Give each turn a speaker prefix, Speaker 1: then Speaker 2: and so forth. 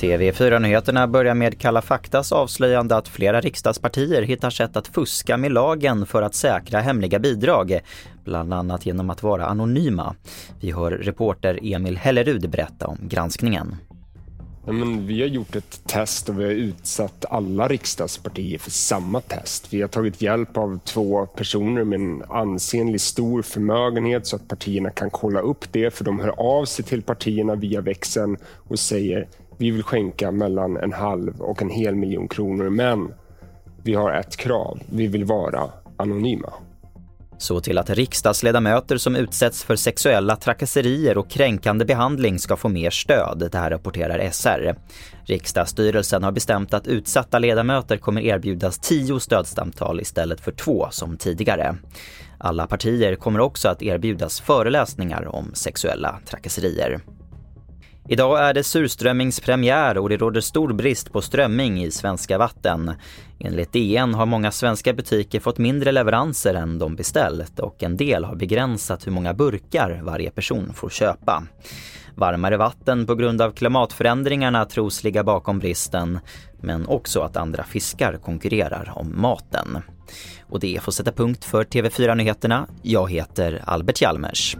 Speaker 1: TV4-nyheterna börjar med Kalla faktas avslöjande att flera riksdagspartier hittar sätt att fuska med lagen för att säkra hemliga bidrag, bland annat genom att vara anonyma. Vi hör reporter Emil Hellerud berätta om granskningen
Speaker 2: men vi har gjort ett test och vi har utsatt alla riksdagspartier för samma test. Vi har tagit hjälp av två personer med en ansenlig stor förmögenhet så att partierna kan kolla upp det för de hör av sig till partierna via växeln och säger vi vill skänka mellan en halv och en hel miljon kronor, men vi har ett krav. Vi vill vara anonyma.
Speaker 1: Så till att riksdagsledamöter som utsätts för sexuella trakasserier och kränkande behandling ska få mer stöd, det här rapporterar SR. Riksdagsstyrelsen har bestämt att utsatta ledamöter kommer erbjudas tio stödsamtal istället för två som tidigare. Alla partier kommer också att erbjudas föreläsningar om sexuella trakasserier. Idag är det surströmmingspremiär och det råder stor brist på strömming i svenska vatten. Enligt DN har många svenska butiker fått mindre leveranser än de beställt och en del har begränsat hur många burkar varje person får köpa. Varmare vatten på grund av klimatförändringarna tros ligga bakom bristen, men också att andra fiskar konkurrerar om maten. Och det får sätta punkt för TV4 Nyheterna. Jag heter Albert Hjalmers.